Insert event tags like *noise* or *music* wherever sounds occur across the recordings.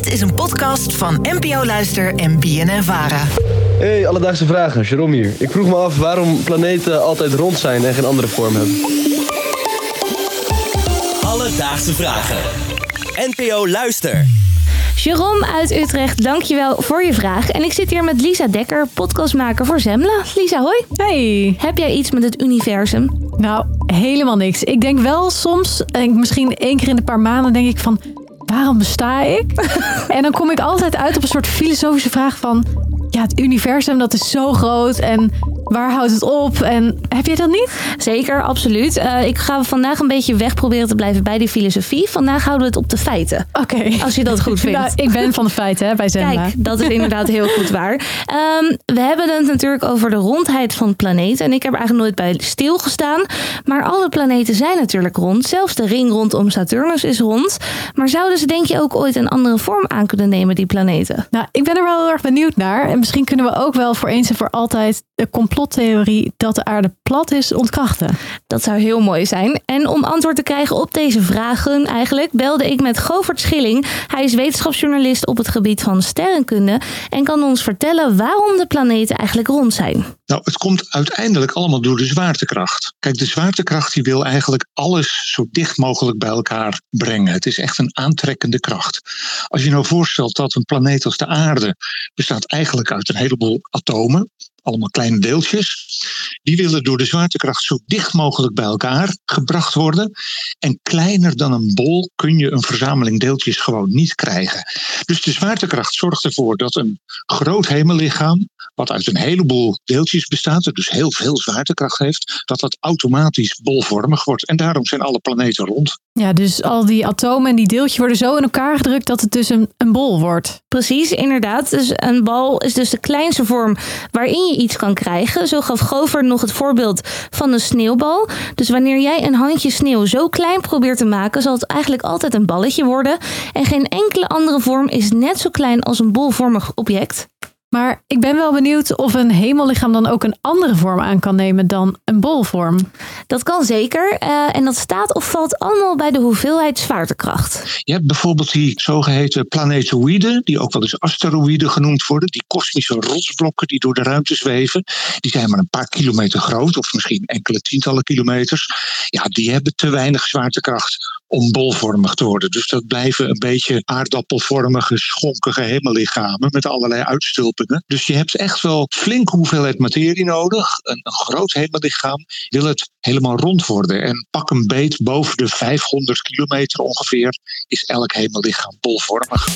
Dit is een podcast van NPO Luister en BNN Vara. Hey, alledaagse vragen. Jerome hier. Ik vroeg me af waarom planeten altijd rond zijn en geen andere vorm hebben. Alledaagse vragen. NPO Luister. Jerome uit Utrecht, dankjewel voor je vraag. En ik zit hier met Lisa Dekker, podcastmaker voor Zembla. Lisa, hoi. Hey. Heb jij iets met het universum? Nou, helemaal niks. Ik denk wel soms, en misschien één keer in een paar maanden, denk ik van... Waarom besta ik? *laughs* en dan kom ik altijd uit op een soort filosofische vraag van... Ja, het universum dat is zo groot en waar houdt het op? En heb je dat niet? Zeker, absoluut. Uh, ik ga vandaag een beetje weg proberen te blijven bij die filosofie. Vandaag houden we het op de feiten. Oké. Als je dat goed *laughs* vindt. nou, ik ben van de feiten hè, bij Zembla. Kijk, dat is inderdaad heel goed waar. Um, we hebben het natuurlijk over de rondheid van planeten. En ik heb er eigenlijk nooit bij stilgestaan. Maar alle planeten zijn natuurlijk rond. Zelfs de ring rondom Saturnus is rond. Maar zouden ze denk je ook ooit een andere vorm aan kunnen nemen, die planeten? Nou, ik ben er wel heel erg benieuwd naar. En misschien kunnen we ook wel voor eens en voor altijd de complottheorie dat de aarde plat is ontkrachten. Dat zou heel mooi zijn. En om antwoord te krijgen op deze vragen eigenlijk belde ik met Govert Schilling. Hij is wetenschapsjournalist op het gebied van sterrenkunde en kan ons vertellen waarom de planeten eigenlijk rond zijn. Nou, het komt uiteindelijk allemaal door de zwaartekracht. Kijk, de zwaartekracht die wil eigenlijk alles zo dicht mogelijk bij elkaar brengen. Het is echt een aantrekkende kracht. Als je nou voorstelt dat een planeet als de aarde bestaat eigenlijk uit een heleboel atomen, allemaal kleine deeltjes. Die willen door de zwaartekracht zo dicht mogelijk bij elkaar gebracht worden. En kleiner dan een bol kun je een verzameling deeltjes gewoon niet krijgen. Dus de zwaartekracht zorgt ervoor dat een groot hemellichaam, wat uit een heleboel deeltjes bestaat, dus heel veel zwaartekracht heeft, dat dat automatisch bolvormig wordt. En daarom zijn alle planeten rond. Ja, dus al die atomen en die deeltjes worden zo in elkaar gedrukt dat het dus een, een bol wordt. Precies, inderdaad. Dus een bal is dus de kleinste vorm waarin je iets kan krijgen. Zo gaf Gover nog het voorbeeld van een sneeuwbal. Dus wanneer jij een handje sneeuw zo klein probeert te maken, zal het eigenlijk altijd een balletje worden. En geen enkele andere vorm is net zo klein als een bolvormig object. Maar ik ben wel benieuwd of een hemellichaam dan ook een andere vorm aan kan nemen dan een bolvorm. Dat kan zeker. Uh, en dat staat of valt allemaal bij de hoeveelheid zwaartekracht. Je hebt bijvoorbeeld die zogeheten planetoïden, die ook wel eens asteroïden genoemd worden. Die kosmische rotsblokken die door de ruimte zweven. Die zijn maar een paar kilometer groot, of misschien enkele tientallen kilometers. Ja, die hebben te weinig zwaartekracht om bolvormig te worden. Dus dat blijven een beetje aardappelvormige, schonkige hemellichamen met allerlei uitstulpingen. Dus je hebt echt wel flinke hoeveelheid materie nodig. Een, een groot hemellichaam wil het helemaal rond worden. En pak een beet boven de 500 kilometer ongeveer is elk hemellichaam bolvormig.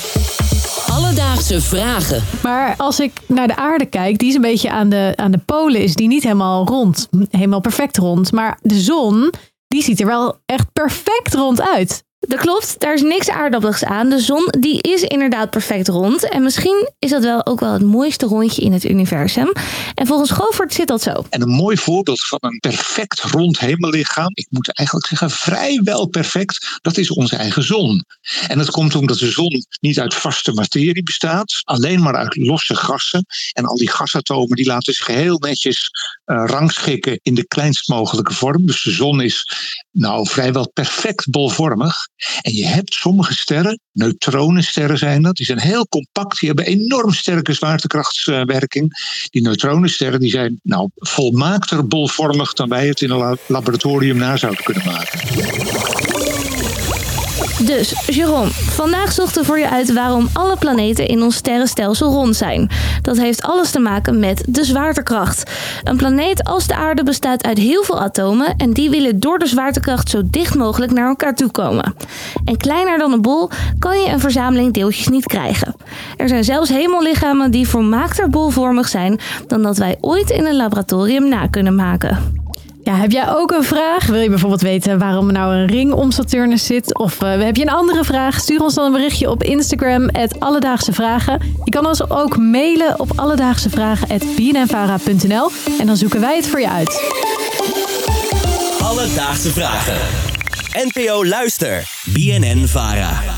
Alledaagse vragen. Maar als ik naar de aarde kijk, die is een beetje aan de, aan de polen, is die niet helemaal rond. Helemaal perfect rond. Maar de zon, die ziet er wel echt perfect rond uit. Dat klopt, daar is niks aardappeligs aan. De zon die is inderdaad perfect rond. En misschien is dat wel ook wel het mooiste rondje in het universum. En volgens Govert zit dat zo. En een mooi voorbeeld van een perfect rond hemellichaam, ik moet eigenlijk zeggen vrijwel perfect, dat is onze eigen zon. En dat komt omdat de zon niet uit vaste materie bestaat, alleen maar uit losse gassen. En al die gasatomen die laten zich heel netjes uh, rangschikken in de kleinst mogelijke vorm. Dus de zon is nou vrijwel perfect bolvormig. En je hebt sommige sterren, neutronensterren zijn dat, die zijn heel compact, die hebben enorm sterke zwaartekrachtswerking. Die neutronensterren die zijn nou volmaakter bolvormig dan wij het in een laboratorium na zouden kunnen maken. Dus, Jerome, vandaag zochten voor je uit waarom alle planeten in ons sterrenstelsel rond zijn. Dat heeft alles te maken met de zwaartekracht. Een planeet als de aarde bestaat uit heel veel atomen en die willen door de zwaartekracht zo dicht mogelijk naar elkaar toe komen. En kleiner dan een bol kan je een verzameling deeltjes niet krijgen. Er zijn zelfs hemellichamen die volmaakter bolvormig zijn dan dat wij ooit in een laboratorium na kunnen maken. Ja, heb jij ook een vraag? Wil je bijvoorbeeld weten waarom er nou een ring om Saturnus zit? Of uh, heb je een andere vraag? Stuur ons dan een berichtje op Instagram, Alledaagse Vragen. Je kan ons ook mailen op alledaagsevragen.bnnvara.nl en dan zoeken wij het voor je uit. Alledaagse Vragen. NPO Luister. BNN Vara.